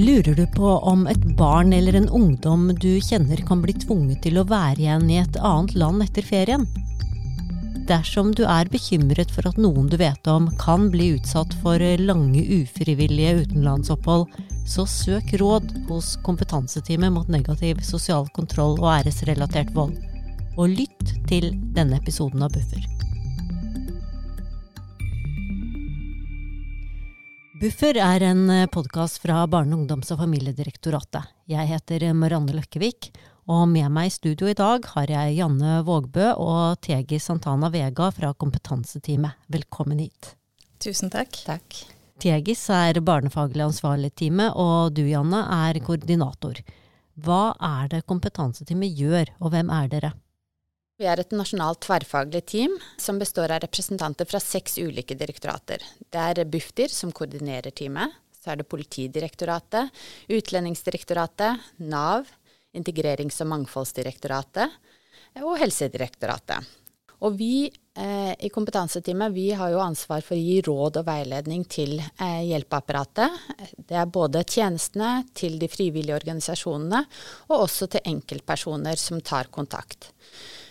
Lurer du på om et barn eller en ungdom du kjenner kan bli tvunget til å være igjen i et annet land etter ferien? Dersom du er bekymret for at noen du vet om kan bli utsatt for lange ufrivillige utenlandsopphold, så søk råd hos Kompetanseteamet mot negativ sosial kontroll og æresrelatert vold. Og lytt til denne episoden av Buffer. Buffer er en podkast fra Barne-, ungdoms- og familiedirektoratet. Jeg heter Marianne Løkkevik, og med meg i studio i dag har jeg Janne Vågbø og Tegi Santana Vega fra Kompetanseteamet. Velkommen hit. Tusen takk. Takk. Tegis er barnefaglig ansvarlig teamet, og du Janne er koordinator. Hva er det Kompetanseteamet gjør, og hvem er dere? Vi er et nasjonalt tverrfaglig team som består av representanter fra seks ulike direktorater. Det er Bufdir som koordinerer teamet. Så er det Politidirektoratet, Utlendingsdirektoratet, Nav, Integrerings- og mangfoldsdirektoratet og Helsedirektoratet. Og vi eh, i kompetanseteamet vi har jo ansvar for å gi råd og veiledning til eh, hjelpeapparatet. Det er både tjenestene, til de frivillige organisasjonene, og også til enkeltpersoner som tar kontakt.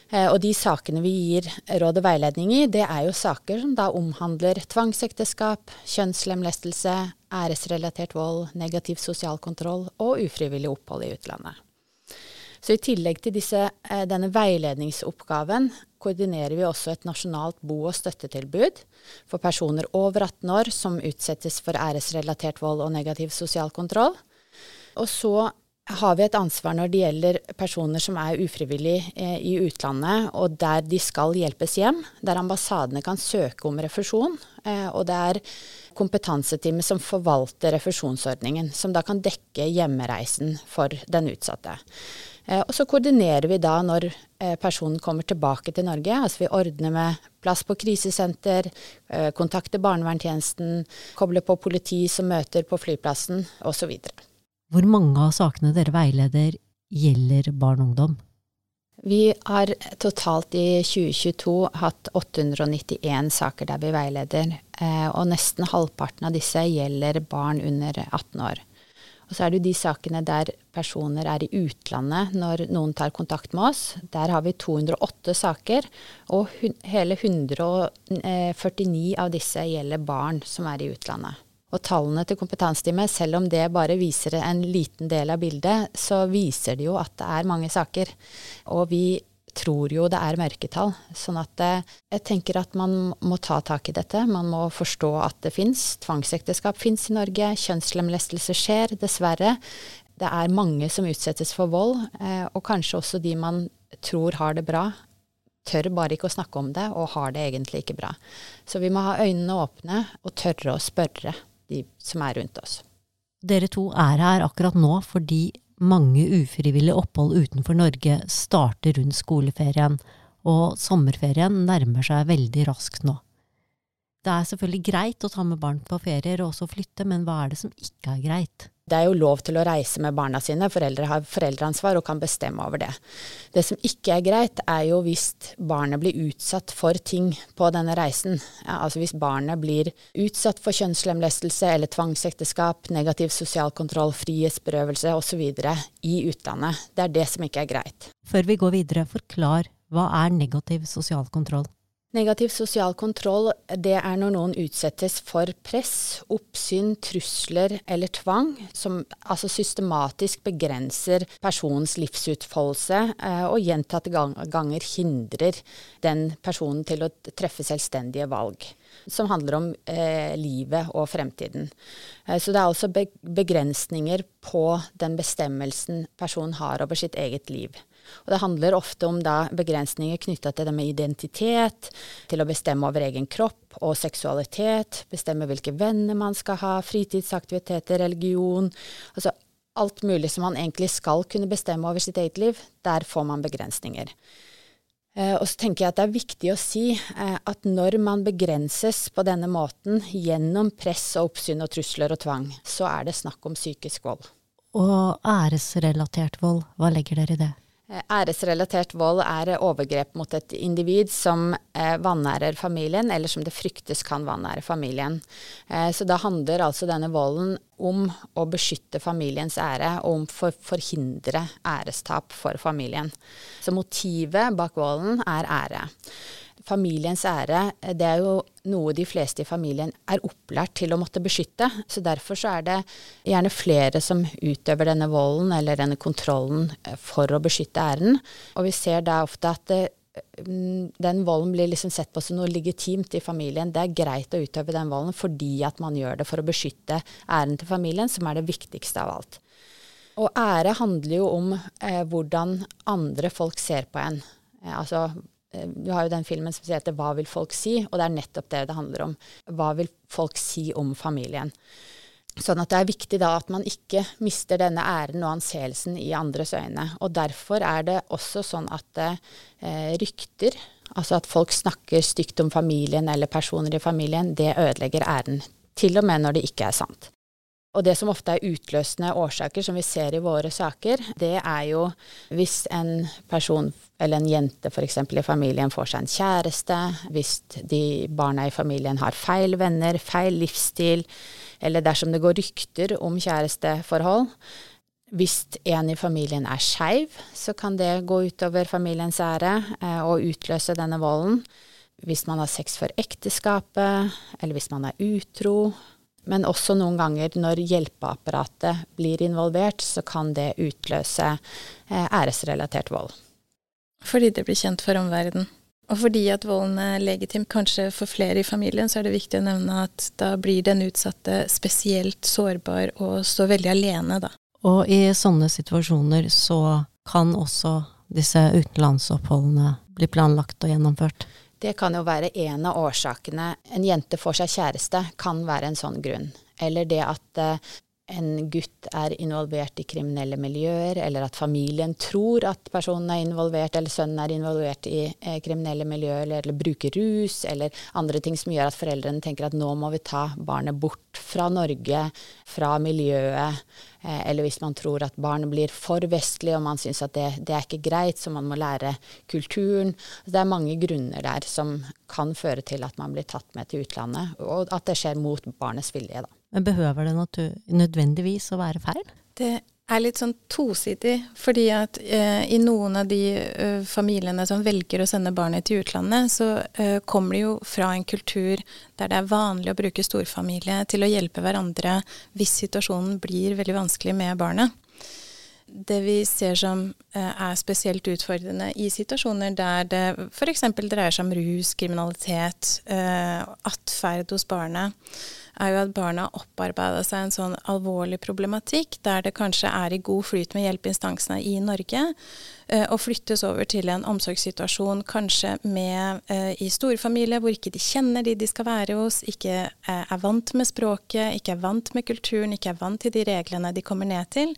Eh, og de sakene vi gir råd og veiledning i, det er jo saker som da omhandler tvangsekteskap, kjønnslemlestelse, æresrelatert vold, negativ sosial kontroll og ufrivillig opphold i utlandet. Så i tillegg til disse, eh, denne veiledningsoppgaven koordinerer vi også et nasjonalt bo- og støttetilbud for personer over 18 år som utsettes for æresrelatert vold og negativ sosial kontroll. Og så har vi et ansvar når det gjelder personer som er ufrivillig eh, i utlandet, og der de skal hjelpes hjem, der ambassadene kan søke om refusjon. Eh, og det er kompetanseteamet som forvalter refusjonsordningen, som da kan dekke hjemreisen for den utsatte. Eh, og så koordinerer vi da når eh, personen kommer tilbake til Norge. Altså vi ordner med plass på krisesenter, eh, kontakter barnevernstjenesten, kobler på politi som møter på flyplassen osv. Hvor mange av sakene dere veileder gjelder barn og ungdom? Vi har totalt i 2022 hatt 891 saker der vi veileder, og nesten halvparten av disse gjelder barn under 18 år. Og så er det jo de sakene der personer er i utlandet når noen tar kontakt med oss. Der har vi 208 saker, og hele 149 av disse gjelder barn som er i utlandet. Og tallene til kompetanseteamet, selv om det bare viser en liten del av bildet, så viser det jo at det er mange saker. Og vi tror jo det er mørketall. Sånn at eh, jeg tenker at man må ta tak i dette. Man må forstå at det fins. Tvangsekteskap fins i Norge. Kjønnslemlestelse skjer, dessverre. Det er mange som utsettes for vold, eh, og kanskje også de man tror har det bra, tør bare ikke å snakke om det, og har det egentlig ikke bra. Så vi må ha øynene åpne og tørre å spørre de som er rundt oss. Dere to er her akkurat nå fordi mange ufrivillige opphold utenfor Norge starter rundt skoleferien, og sommerferien nærmer seg veldig raskt nå. Det er selvfølgelig greit å ta med barn på ferier og også flytte, men hva er det som ikke er greit? Det er jo lov til å reise med barna sine, foreldre har foreldreansvar og kan bestemme over det. Det som ikke er greit, er jo hvis barnet blir utsatt for ting på denne reisen. Ja, altså hvis barnet blir utsatt for kjønnslemlestelse eller tvangsekteskap, negativ sosial kontroll, frihetsberøvelse osv. i utlandet. Det er det som ikke er greit. Før vi går videre, forklar hva er negativ sosial kontroll? Negativ sosial kontroll det er når noen utsettes for press, oppsyn, trusler eller tvang som altså systematisk begrenser personens livsutfoldelse eh, og gjentatte ganger hindrer den personen til å treffe selvstendige valg. Som handler om eh, livet og fremtiden. Eh, så det er altså begrensninger på den bestemmelsen personen har over sitt eget liv. Og det handler ofte om da begrensninger knytta til det med identitet, til å bestemme over egen kropp og seksualitet, bestemme hvilke venner man skal ha, fritidsaktiviteter, religion. Altså alt mulig som man egentlig skal kunne bestemme over sitt eget liv. Der får man begrensninger. Eh, og så tenker jeg at det er viktig å si eh, at når man begrenses på denne måten gjennom press og oppsyn og trusler og tvang, så er det snakk om psykisk vold. Og æresrelatert vold, hva legger dere i det? Eh, æresrelatert vold er overgrep mot et individ som eh, vanærer familien, eller som det fryktes kan vanære familien. Eh, så da handler altså denne volden om å beskytte familiens ære, og om å forhindre ærestap for familien. Så motivet bak volden er ære familiens ære, det er jo noe de fleste i familien er opplært til å måtte beskytte. Så derfor så er det gjerne flere som utøver denne volden eller denne kontrollen eh, for å beskytte æren. Og vi ser da ofte at det, mm, den volden blir liksom sett på som noe legitimt i familien. Det er greit å utøve den volden fordi at man gjør det for å beskytte æren til familien, som er det viktigste av alt. Og ære handler jo om eh, hvordan andre folk ser på en. Eh, altså Eh, du har jo den filmen som heter 'Hva vil folk si?', og det er nettopp det det handler om. Hva vil folk si om familien? Sånn at det er viktig da at man ikke mister denne æren og anseelsen i andres øyne. Og derfor er det også sånn at eh, rykter, altså at folk snakker stygt om familien eller personer i familien, det ødelegger æren. Til og med når det ikke er sant. Og det som ofte er utløsende årsaker, som vi ser i våre saker, det er jo hvis en person eller en jente f.eks. i familien får seg en kjæreste, hvis de barna i familien har feil venner, feil livsstil, eller dersom det går rykter om kjæresteforhold. Hvis en i familien er skeiv, så kan det gå utover familiens ære eh, og utløse denne volden. Hvis man har sex for ekteskapet, eller hvis man er utro, men også noen ganger når hjelpeapparatet blir involvert, så kan det utløse eh, æresrelatert vold. Fordi det blir kjent for omverdenen. Og fordi at volden er legitim kanskje for flere i familien, så er det viktig å nevne at da blir den utsatte spesielt sårbar og står veldig alene, da. Og i sånne situasjoner så kan også disse utenlandsoppholdene bli planlagt og gjennomført? Det kan jo være en av årsakene. En jente får seg kjæreste kan være en sånn grunn. Eller det at uh, en gutt er involvert i kriminelle miljøer, eller at familien tror at personen er involvert, eller sønnen er involvert i eh, kriminelle miljøer, eller, eller, bruker rus, eller andre ting som gjør at foreldrene tenker at nå må vi ta barnet bort fra Norge, fra miljøet, eh, eller hvis man tror at barnet blir for vestlig og man syns at det, det, er ikke greit, så man må lære kulturen. Det er mange grunner der som kan føre til at man blir tatt med til utlandet, og at det skjer mot barnets vilje. da. Men behøver det nødvendigvis å være feil? Det er litt sånn tosidig, fordi at eh, i noen av de eh, familiene som velger å sende barnet til utlandet, så eh, kommer de jo fra en kultur der det er vanlig å bruke storfamilie til å hjelpe hverandre hvis situasjonen blir veldig vanskelig med barnet. Det vi ser som uh, er spesielt utfordrende i situasjoner der det f.eks. dreier seg om rus, kriminalitet, atferd hos barnet, er jo at barna har opparbeida seg en sånn alvorlig problematikk der det kanskje er i god flyt med hjelpeinstansene i Norge, eh, og flyttes over til en omsorgssituasjon kanskje med eh, i storfamilie hvor ikke de kjenner de de skal være hos, ikke eh, er vant med språket, ikke er vant med kulturen, ikke er vant til de reglene de kommer ned til.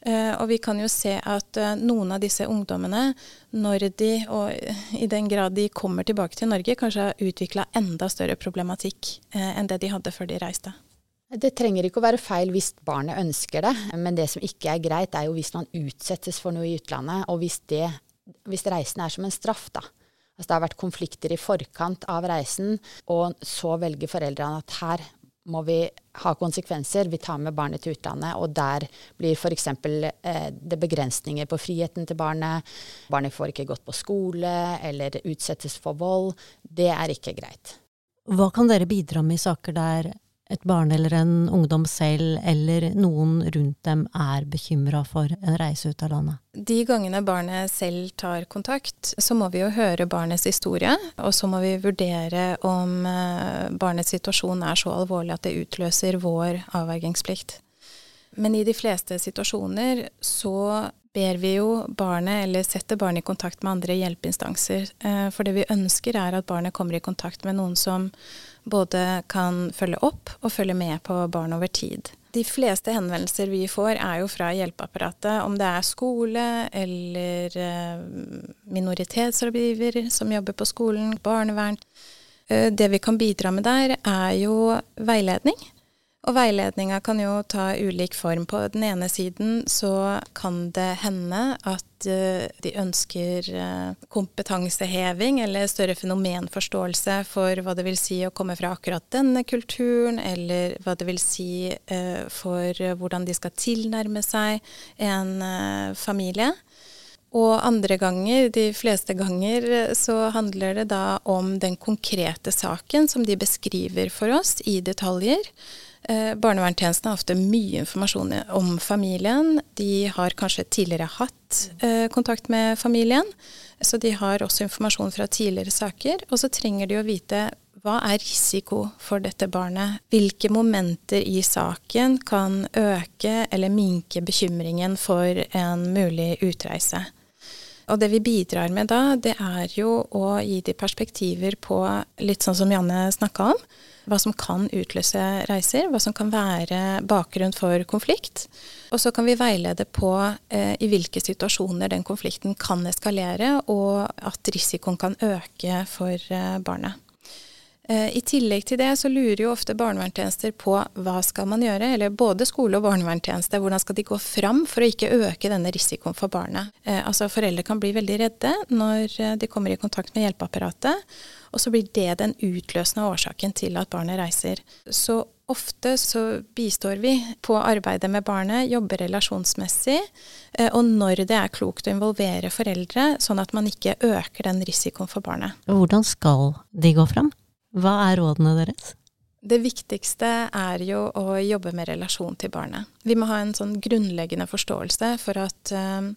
Uh, og vi kan jo se at uh, noen av disse ungdommene, når de, og i den grad de kommer tilbake til Norge, kanskje har utvikla enda større problematikk uh, enn det de hadde før de reiste. Det trenger ikke å være feil hvis barnet ønsker det, men det som ikke er greit, er jo hvis man utsettes for noe i utlandet, og hvis, det, hvis reisen er som en straff, da. Altså det har vært konflikter i forkant av reisen, og så velger foreldrene at her må vi ha konsekvenser. Vi tar med barnet til utlandet, og der blir f.eks. Eh, det begrensninger på friheten til barnet. Barnet får ikke gått på skole eller utsettes for vold. Det er ikke greit. Hva kan dere bidra med i saker der et barn eller en ungdom selv eller noen rundt dem er bekymra for en reise ut av landet? De gangene barnet selv tar kontakt, så må vi jo høre barnets historie. Og så må vi vurdere om eh, barnets situasjon er så alvorlig at det utløser vår avvergingsplikt. Men i de fleste situasjoner så ber vi jo barnet, eller setter barnet i kontakt med andre hjelpeinstanser. Eh, for det vi ønsker er at barnet kommer i kontakt med noen som både kan følge opp og følge med på barn over tid. De fleste henvendelser vi får er jo fra hjelpeapparatet, om det er skole eller eh, minoritetsrådgiver som jobber på skolen, barnevern. Eh, det vi kan bidra med der, er jo veiledning. Og veiledninga kan jo ta ulik form. På den ene siden så kan det hende at uh, de ønsker uh, kompetanseheving eller større fenomenforståelse for hva det vil si å komme fra akkurat denne kulturen, eller hva det vil si uh, for hvordan de skal tilnærme seg en familie. Og andre ganger, de fleste ganger, så handler det da om den konkrete saken som de beskriver for oss i detaljer. Eh, Barnevernstjenesten har ofte mye informasjon om familien. De har kanskje tidligere hatt eh, kontakt med familien, så de har også informasjon fra tidligere saker. Og så trenger de å vite hva er risiko for dette barnet? Hvilke momenter i saken kan øke eller minke bekymringen for en mulig utreise? Og det vi bidrar med da, det er jo å gi de perspektiver på litt sånn som Janne snakka om hva som kan utløse reiser, hva som kan være bakgrunn for konflikt. Og så kan vi veilede på eh, i hvilke situasjoner den konflikten kan eskalere, og at risikoen kan øke for eh, barnet. Eh, I tillegg til det så lurer jo ofte barnevernstjenester på hva skal man gjøre, eller både skole og barnevernstjeneste, hvordan skal de gå fram for å ikke øke denne risikoen for barnet. Eh, altså Foreldre kan bli veldig redde når eh, de kommer i kontakt med hjelpeapparatet, og så blir det den utløsende årsaken til at barnet reiser. Så ofte så bistår vi på arbeidet med barnet, jobber relasjonsmessig, eh, og når det er klokt å involvere foreldre, sånn at man ikke øker den risikoen for barnet. Hvordan skal de gå fram? Hva er rådene deres? Det viktigste er jo å jobbe med relasjon til barnet. Vi må ha en sånn grunnleggende forståelse for at uh,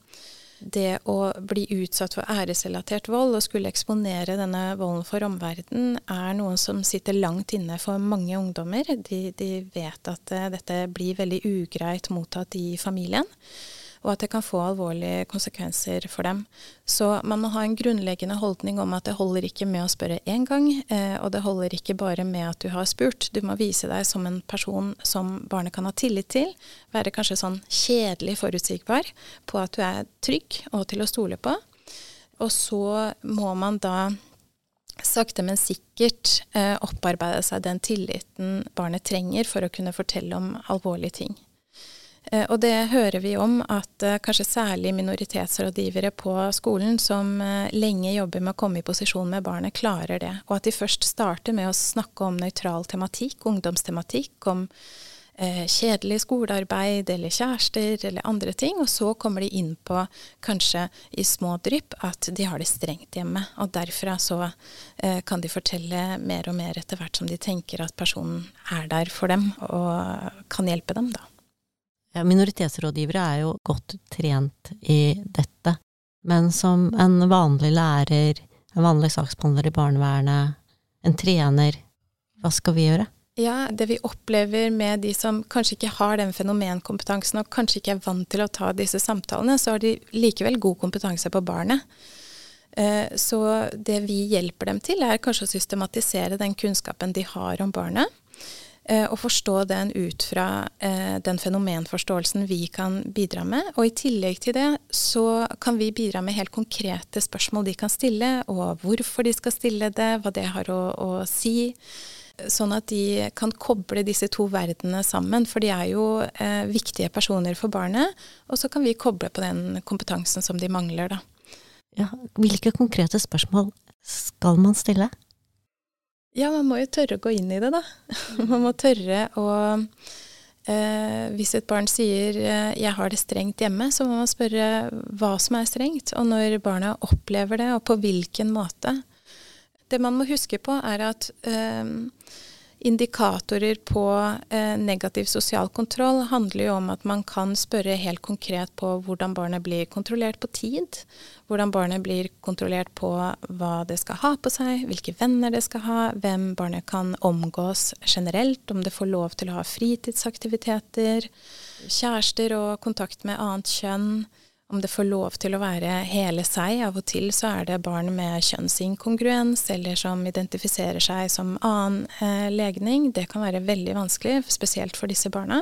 det å bli utsatt for æresrelatert vold og skulle eksponere denne volden for omverdenen, er noe som sitter langt inne for mange ungdommer. De, de vet at uh, dette blir veldig ugreit mottatt i familien og at det kan få alvorlige konsekvenser for dem. Så man må ha en grunnleggende holdning om at det holder ikke med å spørre én gang, eh, og det holder ikke bare med at du har spurt. Du må vise deg som en person som barnet kan ha tillit til. Være kanskje sånn kjedelig forutsigbar på at du er trygg og til å stole på. Og så må man da sakte, men sikkert eh, opparbeide seg den tilliten barnet trenger for å kunne fortelle om alvorlige ting. Eh, og det hører vi om at eh, kanskje særlig minoritetsrådgivere på skolen som eh, lenge jobber med å komme i posisjon med barnet, klarer det. Og at de først starter med å snakke om nøytral tematikk, ungdomstematikk, om kjedelig skolearbeid eller kjærester eller andre ting. Og så kommer de inn på, kanskje i små drypp, at de har det strengt hjemme. Og derfra så eh, kan de fortelle mer og mer etter hvert som de tenker at personen er der for dem og kan hjelpe dem, da. Minoritetsrådgivere er jo godt trent i dette, men som en vanlig lærer, en vanlig saksbehandler i barnevernet, en trener, hva skal vi gjøre? Ja, det vi opplever med de som kanskje ikke har den fenomenkompetansen, og kanskje ikke er vant til å ta disse samtalene, så har de likevel god kompetanse på barnet. Eh, så det vi hjelper dem til, er kanskje å systematisere den kunnskapen de har om barnet. Eh, og forstå den ut fra eh, den fenomenforståelsen vi kan bidra med. Og i tillegg til det så kan vi bidra med helt konkrete spørsmål de kan stille, og hvorfor de skal stille det, hva det har å, å si. Sånn at de kan koble disse to verdenene sammen, for de er jo eh, viktige personer for barnet. Og så kan vi koble på den kompetansen som de mangler, da. Ja, hvilke konkrete spørsmål skal man stille? Ja, man må jo tørre å gå inn i det, da. man må tørre å eh, Hvis et barn sier eh, 'jeg har det strengt hjemme', så må man spørre hva som er strengt, og når barna opplever det, og på hvilken måte. Det man må huske på, er at eh, indikatorer på eh, negativ sosial kontroll handler jo om at man kan spørre helt konkret på hvordan barnet blir kontrollert på tid. Hvordan barnet blir kontrollert på hva det skal ha på seg, hvilke venner det skal ha, hvem barnet kan omgås generelt, om det får lov til å ha fritidsaktiviteter, kjærester og kontakt med annet kjønn om det får lov til å være hele seg. Av og til så er det barn med kjønnsinkongruens, eller som identifiserer seg som annen eh, legning. Det kan være veldig vanskelig, spesielt for disse barna.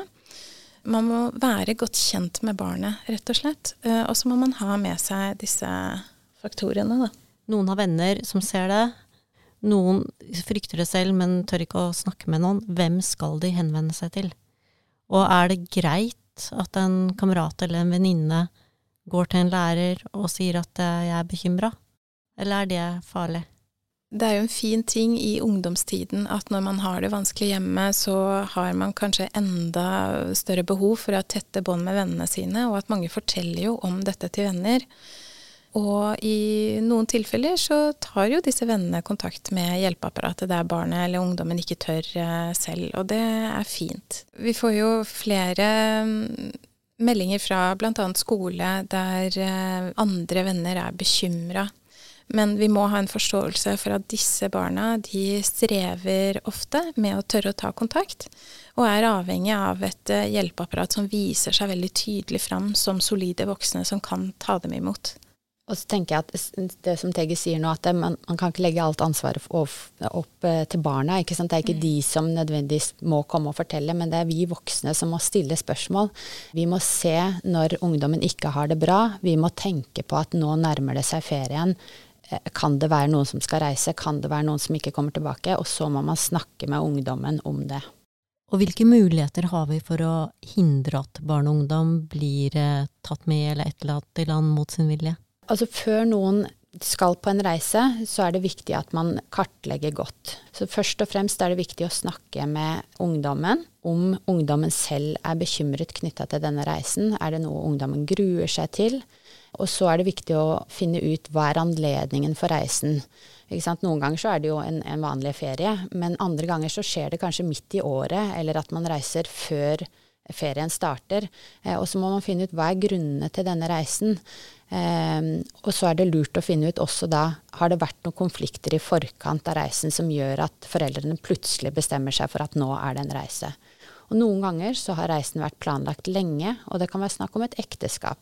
Man må være godt kjent med barnet, rett og slett. Eh, og så må man ha med seg disse faktorene, da. Noen har venner som ser det, Noen frykter det selv, men tør ikke å snakke med noen. Hvem skal de henvende seg til? Og er det greit at en kamerat eller en venninne går til en lærer og sier at eh, jeg er bekymra? Eller er det farlig? Det er jo en fin ting i ungdomstiden at når man har det vanskelig hjemme, så har man kanskje enda større behov for å tette bånd med vennene sine, og at mange forteller jo om dette til venner. Og i noen tilfeller så tar jo disse vennene kontakt med hjelpeapparatet der barnet eller ungdommen ikke tør eh, selv, og det er fint. Vi får jo flere mm, meldinger fra bl.a. skole der eh, andre venner er bekymra men vi må ha en forståelse for at disse barna de strever ofte med å tørre å ta kontakt, og er avhengig av et eh, hjelpeapparat som viser seg veldig tydelig fram som solide voksne som kan ta dem imot. Og så tenker jeg at det som Tegge sier nå, at man, man, kan ikke legge alt ansvaret opp, opp eh, til barna. ikke sant? Det er ikke mm. de som nødvendigvis må komme og fortelle, men det er vi voksne som må stille spørsmål. Vi må se når ungdommen ikke har det bra. Vi må tenke på at nå nærmer det seg ferien. Eh, kan det være noen som skal reise, kan det være noen som ikke kommer tilbake? Og så må man snakke med ungdommen om det. Og hvilke muligheter har vi for å hindre at barn og ungdom blir eh, tatt med eller etterlatt i land mot sin vilje? Altså før noen skal på en reise, så er det viktig at man kartlegger godt. Så først og fremst er det viktig å snakke med ungdommen om ungdommen selv er bekymret knytta til denne reisen. Er det noe ungdommen gruer seg til? Og så er det viktig å finne ut hva er anledningen for reisen. Noen ganger så er det jo en, en, vanlig ferie, men andre ganger så skjer det kanskje midt i året, eller at man reiser før ferien starter. Eh, og så må man finne ut hva er grunnene til denne reisen. Eh, og så er det lurt å finne ut også da har det vært noen konflikter i forkant av reisen som gjør at foreldrene plutselig bestemmer seg for at nå er det en reise. Og noen ganger så har reisen vært planlagt lenge, og det kan være snakk om et ekteskap.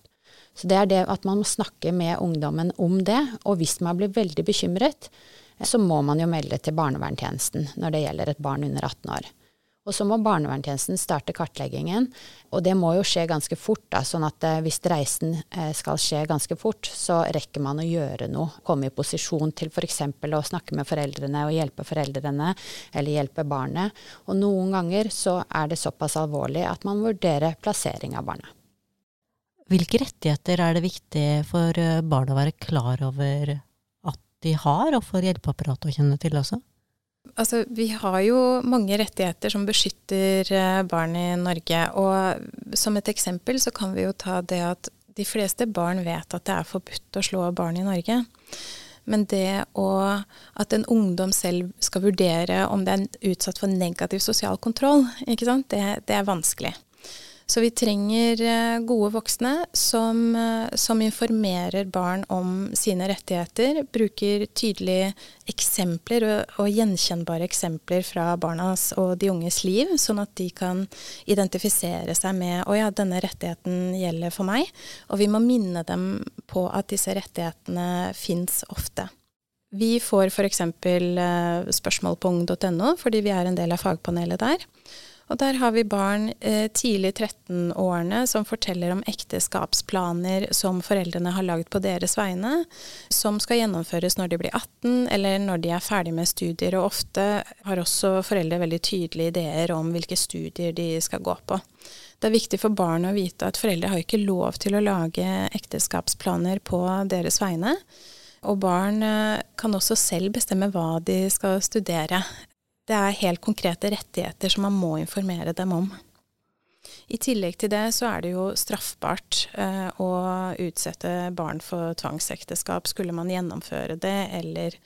Så det er det at man må snakke med ungdommen om det. Og hvis man blir veldig bekymret, så må man jo melde til barnevernstjenesten når det gjelder et barn under 18 år. Og så må barnevernstjenesten starte kartleggingen, og det må jo skje ganske fort. Da, sånn at eh, hvis reisen eh, skal skje ganske fort, så rekker man å gjøre noe. Komme i posisjon til f.eks. å snakke med foreldrene og hjelpe foreldrene, eller hjelpe barnet. Og noen ganger så er det såpass alvorlig at man vurderer plassering av barnet. Hvilke rettigheter er det viktig for eh, barn å være klar over at de har, og for hjelpeapparatet å kjenne til også? Altså, vi har jo mange rettigheter som beskytter eh, barn i Norge. Og som et eksempel så kan vi jo ta det at de fleste barn vet at det er forbudt å slå barn i Norge. Men det å, at en ungdom selv skal vurdere om det er utsatt for negativ sosial kontroll, det, det er vanskelig. Så vi trenger eh, gode voksne som, eh, som, informerer barn om sine rettigheter, bruker tydelige eksempler og, og, gjenkjennbare eksempler fra barnas og de unges liv, sånn at de kan identifisere seg med å ja, denne rettigheten gjelder for meg. Og vi må minne dem på at disse rettighetene fins ofte. Vi får f.eks. Eh, spørsmål på ung.no, fordi vi er en del av fagpanelet der. Og der har vi barn eh, tidlig 13-årene som forteller om ekteskapsplaner som foreldrene har lagd på deres vegne, som skal gjennomføres når de blir 18 eller når de er ferdig med studier. Og ofte har også foreldre veldig tydelige ideer om hvilke studier de skal gå på. Det er viktig for barn å vite at foreldre har ikke lov til å lage ekteskapsplaner på deres vegne. Og barn eh, kan også selv bestemme hva de skal studere det er helt konkrete rettigheter som man må informere dem om. I tillegg til det så er det jo straffbart eh, å utsette barn for tvangsekteskap. Skulle man gjennomføre det, eller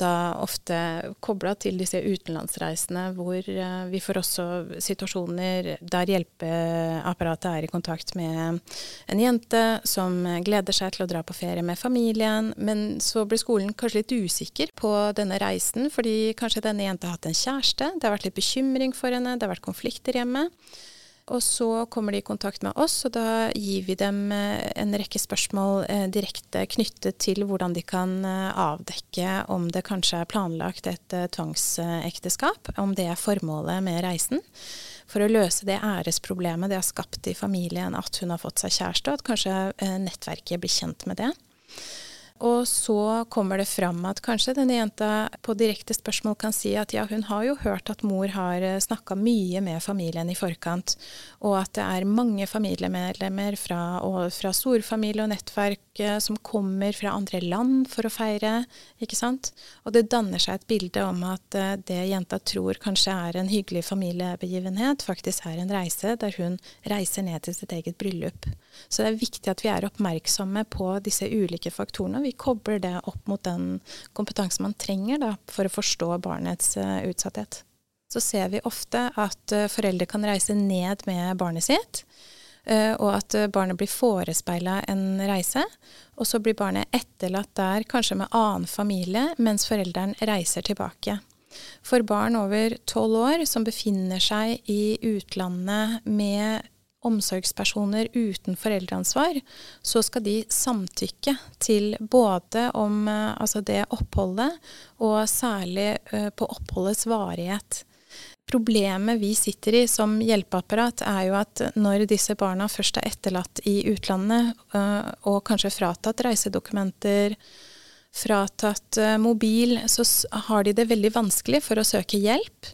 da ofte kobla til disse utenlandsreisene, hvor eh, vi får også situasjoner der hjelpeapparatet er i kontakt med en jente som gleder seg til å dra på ferie med familien, men så blir skolen kanskje litt usikker på denne reisen, fordi kanskje denne jenta har hatt en kjæreste, det har vært litt bekymring for henne, det har vært konflikter hjemme. Og så kommer de i kontakt med oss, og da gir vi dem eh, en rekke spørsmål eh, direkte knyttet til hvordan de kan eh, avdekke om det kanskje er planlagt et tvangsekteskap, om det er formålet med reisen. For å løse det æresproblemet det har skapt i familien at hun har fått seg kjæreste, og at kanskje nettverket blir kjent med det. Og så kommer det fram at kanskje denne jenta på direkte spørsmål kan si at ja, hun har jo hørt at mor har eh, snakka mye med familien i forkant, og at det er mange familiemedlemmer fra, og fra storfamilie og nettverk eh, som kommer fra andre land for å feire, ikke sant. Og det danner seg et bilde om at eh, det jenta tror kanskje er en hyggelig familiebegivenhet, faktisk er en reise der hun reiser ned til sitt eget bryllup. Så det er viktig at vi er oppmerksomme på disse ulike faktorene vi kobler det opp mot den kompetansen man trenger da, for å forstå barnets uh, utsatthet. Så ser vi ofte at uh, foreldre kan reise ned med barnet sitt, uh, og at barnet blir forespeila en reise. Og så blir barnet etterlatt der, kanskje med annen familie, mens forelderen reiser tilbake. For barn over tolv år som befinner seg i utlandet med omsorgspersoner uten foreldreansvar, så skal de samtykke til både om eh, altså det oppholdet, og særlig uh, på oppholdets varighet. Problemet vi sitter i som hjelpeapparat, er jo at når disse barna først er etterlatt i utlandet, uh, og kanskje fratatt reisedokumenter, fratatt mobil, så har de det veldig vanskelig for å søke hjelp.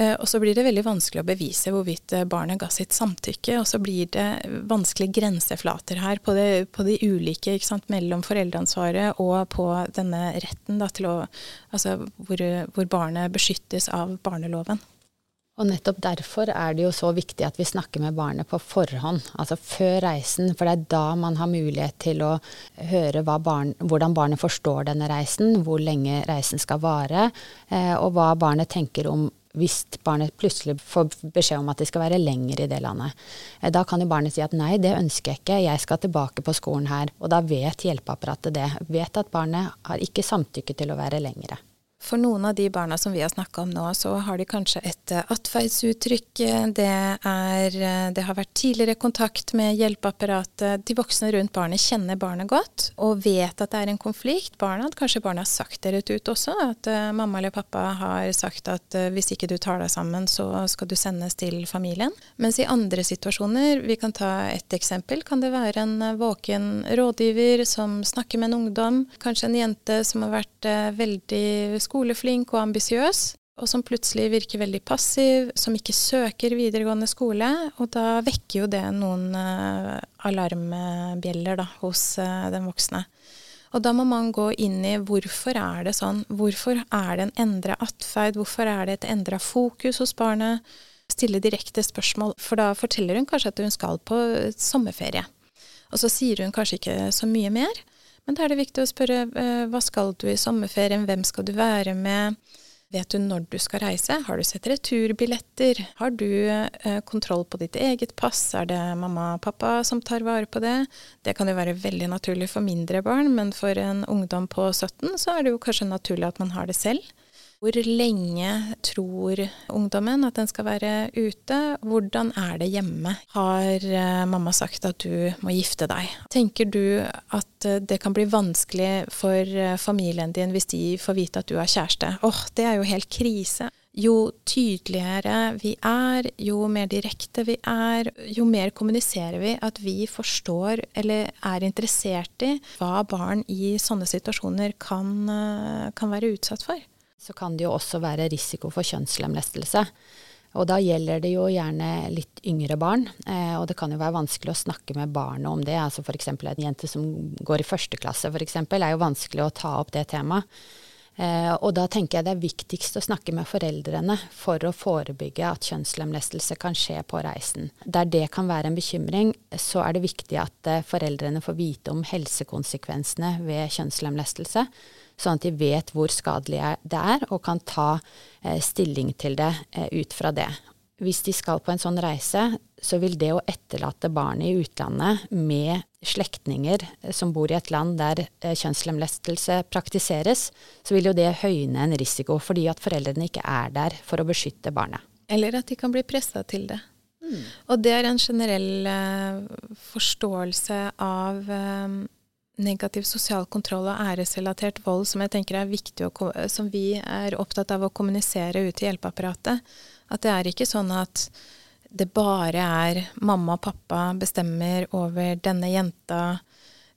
Eh, og så blir det veldig vanskelig å bevise hvorvidt eh, barnet ga sitt samtykke. Og så blir det vanskelige grenseflater her på, det, på de ulike mellom foreldreansvaret og på denne retten da, til å Altså hvor, hvor barnet beskyttes av barneloven. Og nettopp derfor er det jo så viktig at vi snakker med barnet på forhånd, altså før reisen. For det er da man har mulighet til å høre barn, hvordan barnet forstår denne reisen, hvor lenge reisen skal vare, eh, og hva barnet tenker om hvis barnet plutselig får beskjed om at de skal være lenger i det landet. Eh, da kan jo barnet si at nei, det ønsker jeg ikke, jeg skal tilbake på skolen her. Og da vet hjelpeapparatet det. Vet at barnet har ikke samtykke til å være lengre. For noen av de barna som vi har snakka om nå, så har de kanskje et uh, atferdsuttrykk. Det, uh, det har vært tidligere kontakt med hjelpeapparatet. De voksne rundt barnet kjenner barnet godt og vet at det er en konflikt. Barna, Kanskje barnet har sagt det rett ut også, at uh, mamma eller pappa har sagt at hvis ikke du tar deg sammen, så skal du sendes til familien. Mens i andre situasjoner, vi kan ta et eksempel, kan det være en våken rådgiver som snakker med en ungdom. Kanskje en jente som har vært veldig skoleflink og ambisiøs, og som plutselig virker veldig passiv, som ikke søker videregående skole. Og da vekker jo det noen uh, alarmbjeller da, hos uh, den voksne. Og da må man gå inn i hvorfor er det sånn? Hvorfor er det en endra atferd? Hvorfor er det et endra fokus hos barnet? Stille direkte spørsmål, for da forteller hun kanskje at hun skal på sommerferie. Og så sier hun kanskje ikke så mye mer, men da er det viktig å spørre eh, hva skal du i sommerferien, hvem skal du være med, vet du når du skal reise, har du sett returbilletter, har du eh, kontroll på ditt eget pass, er det mamma og pappa som tar vare på det? Det kan jo være veldig naturlig for mindre barn, men for en ungdom på 17 så er det jo kanskje naturlig at man har det selv. Hvor lenge tror ungdommen at den skal være ute? Hvordan er det hjemme? Har uh, mamma sagt at du må gifte deg? Tenker du at uh, det kan bli vanskelig for uh, familien din hvis de får vite at du har kjæreste? Åh, oh, det er jo helt krise. Jo tydeligere vi er, jo mer direkte vi er, jo mer kommuniserer vi at vi forstår eller er interessert i hva barn i sånne situasjoner kan, kan være utsatt for så kan det jo også være risiko for kjønnslemlestelse. Og da gjelder det jo gjerne litt yngre barn, eh, og det kan jo være vanskelig å snakke med barnet om det. Altså f.eks. en jente som går i første klasse f.eks. er jo vanskelig å ta opp det temaet. Eh, og da tenker jeg det er viktigst å snakke med foreldrene for å forebygge at kjønnslemlestelse kan skje på reisen. Der det kan være en bekymring, så er det viktig at eh, foreldrene får vite om helsekonsekvensene ved kjønnslemlestelse sånn at de vet hvor skadelig det er, og kan ta eh, stilling til det eh, ut fra det. Hvis de skal på en sånn reise, så vil det å etterlate barnet i utlandet med slektninger eh, som bor i et land der kjønnslemlestelse praktiseres, så vil jo det høyne en risiko fordi at foreldrene ikke er der for å beskytte barnet. Eller at de kan bli pressa til det. Mm. Og det er en generell uh, forståelse av um, negativ sosial kontroll og æresrelatert vold som jeg tenker er viktig, å, som vi er opptatt av å kommunisere ut til hjelpeapparatet. At det er ikke sånn at det bare er mamma og pappa bestemmer over denne jenta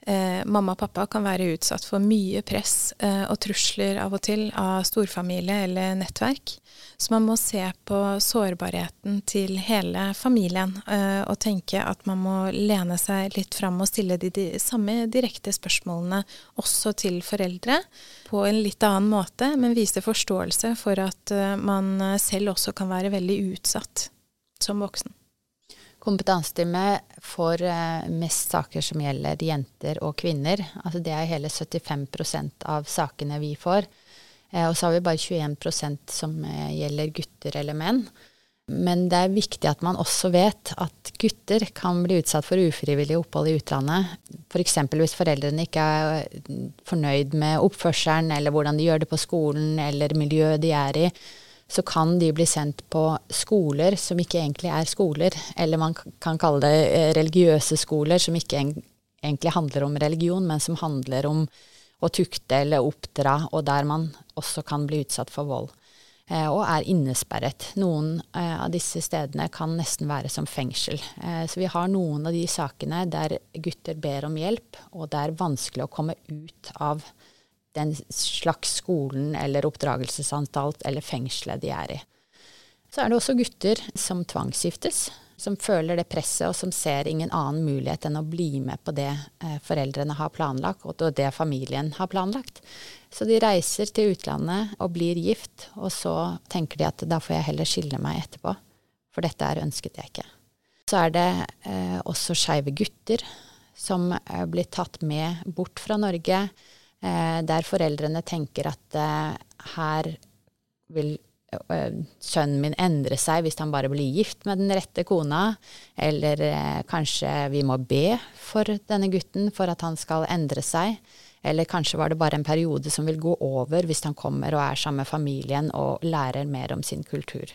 eh, mamma og pappa kan være utsatt for mye press eh, og trusler av og til av storfamilie eller nettverk. Så man må se på sårbarheten til hele familien eh, og tenke at man må lene seg litt fram og stille de, de samme direkte spørsmålene også til foreldre på en litt annen måte, men vise forståelse for at eh, man selv også kan være veldig utsatt som voksen. Kompetanseteamet får eh, mest saker som gjelder jenter og kvinner. Altså det er hele 75% av sakene vi får. Eh, og så har vi bare 21% som eh, gjelder gutter eller menn. Men det er viktig at man også vet at gutter kan bli utsatt for ufrivillig opphold i utlandet. F.eks. For hvis foreldrene ikke er fornøyd med oppførselen, eller hvordan de gjør det på skolen, eller miljøet de er i så kan de bli sendt på skoler som ikke egentlig er skoler. Eller man kan kalle det eh, religiøse skoler som ikke egentlig handler om religion, men som handler om å tukte eller oppdra, og der man også kan bli utsatt for vold. Eh, og er innesperret. Noen eh, av disse stedene kan nesten være som fengsel. så vi har noen av de sakene der gutter ber om hjelp, og det er vanskelig å komme ut av den slags skolen eller oppdragelsesanstalt eller fengselet de er i. Så er det også gutter som tvangsgiftes, som føler det presset, og som ser ingen annen mulighet enn å bli med på det eh, foreldrene har planlagt, og det familien har planlagt. Så de reiser til utlandet og blir gift, og så tenker de at da får jeg heller skille meg etterpå, for dette er ønsket jeg ikke. Så er det eh, også skeive gutter som eh, blir tatt med bort fra Norge der foreldrene tenker at eh, her vil eh, sønnen min endre seg hvis han bare blir gift med den rette kona, eller kanskje vi må be for denne gutten for at han skal endre seg. Eller kanskje var det bare en periode som vil gå over hvis han kommer og er sammen med familien og lærer mer om sin kultur.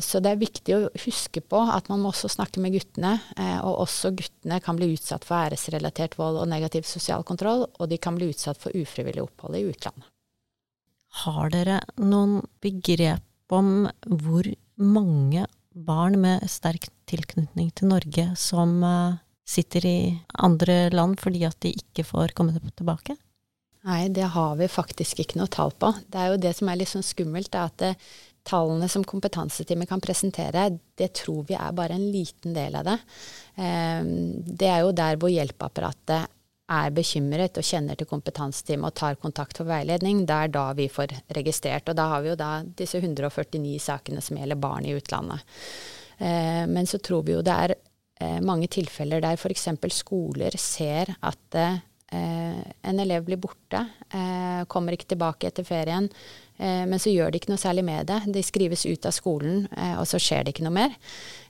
Så det er viktig å huske på at man må også snakke med guttene. Eh, og også guttene kan bli utsatt for æresrelatert vold og negativ sosial kontroll, og de kan bli utsatt for ufrivillig opphold i utlandet. Har dere noen begrep om hvor mange barn med sterk tilknytning til Norge som eh, sitter i andre land fordi at de ikke får komme tilbake? Nei, det har vi faktisk ikke noe tall på. Det er jo det som er litt sånn skummelt, er at det, tallene som kompetanseteamet kan presentere, det tror vi er bare en liten del av det. Ehm, det er jo der hvor hjelpeapparatet er bekymret og kjenner til kompetanseteamet og tar kontakt for veiledning. Det er da vi får registrert. Og da har vi jo da disse 149 sakene som gjelder barn i utlandet. Ehm, men så tror vi jo det er eh, mange tilfeller der f.eks. skoler ser at eh, en elev blir borte, eh, kommer ikke tilbake etter ferien, Eh, men så gjør de ikke noe særlig med det. De skrives ut av skolen, eh, og så skjer det ikke noe mer.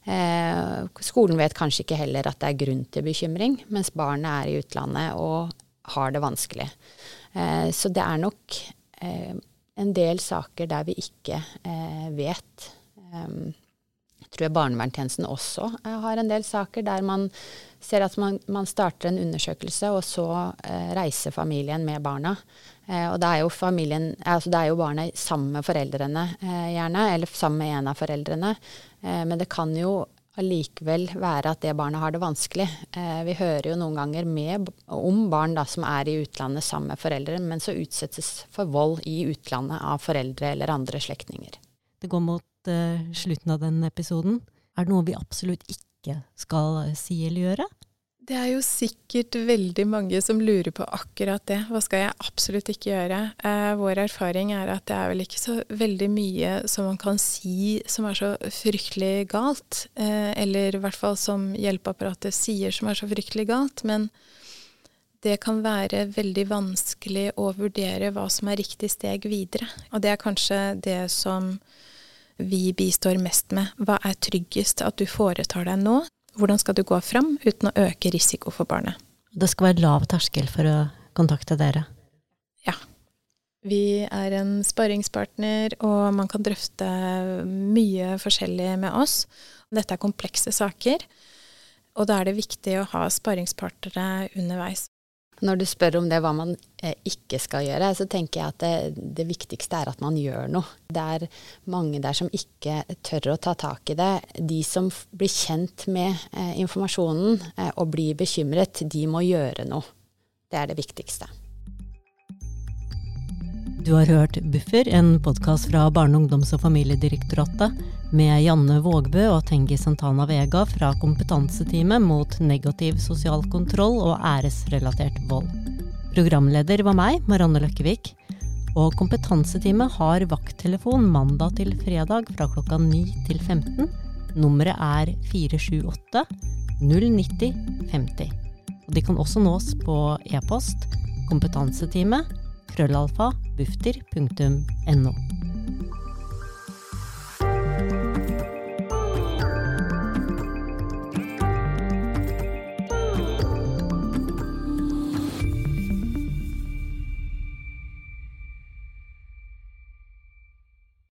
Eh, skolen vet kanskje ikke heller at det er grunn til bekymring, mens barnet er i utlandet og har det vanskelig. Så det er nok en del saker der vi ikke vet. Tror jeg barnevernstjenesten også har en del saker der man ser at man, man starter en undersøkelse, og så reiser familien med barna. Eh, og da er jo familien Altså det er jo barna sammen med foreldrene eh, gjerne, eller sammen med en av foreldrene. Eh, men det kan jo allikevel være at det barnet har det vanskelig. vi hører jo noen ganger med, om barn da, som er i utlandet sammen med foreldre, men så utsettes for vold i utlandet av foreldre eller andre slektninger. Det går mot uh, slutten av den episoden. Er det noe vi absolutt ikke skal si eller gjøre? Det er jo sikkert veldig mange som lurer på akkurat det. Hva skal jeg absolutt ikke gjøre? Eh, vår erfaring er at det er vel ikke så veldig mye som man kan si som er så fryktelig galt. Eh, eller i hvert fall som hjelpeapparatet sier som er så fryktelig galt. Men det kan være veldig vanskelig å vurdere hva som er riktig steg videre. Og det er kanskje det som vi bistår mest med. Hva er tryggest at du foretar deg nå? Hvordan skal du gå fram uten å øke risiko for barnet? Det skal være lav terskel for å kontakte dere? Ja. Vi er en sparringspartner, og man kan drøfte mye forskjellig med oss. Dette er komplekse saker, og da er det viktig å ha sparringspartnere underveis. Når du spør om det hva man eh, ikke skal gjøre, så tenker jeg at det, det, viktigste er at man gjør noe. Det er mange der som ikke tør å ta tak i det. De som blir kjent med eh, informasjonen eh, og blir bekymret, de må gjøre noe. Det er det viktigste. Du har hørt Buffer, en podkast fra Barne-, ungdoms- og familiedirektoratet med Janne Vågbø og Tengi Santana Vega fra Kompetanseteamet mot negativ sosial kontroll og æresrelatert vold. Programleder var meg, Marianne Løkkevik. Og Kompetanseteamet har vakttelefon mandag til fredag fra klokka 9 til 15. Nummeret er 478 090 50. Og de kan også nås på e-post kompetanseteamet krøllalfa bufdir.no.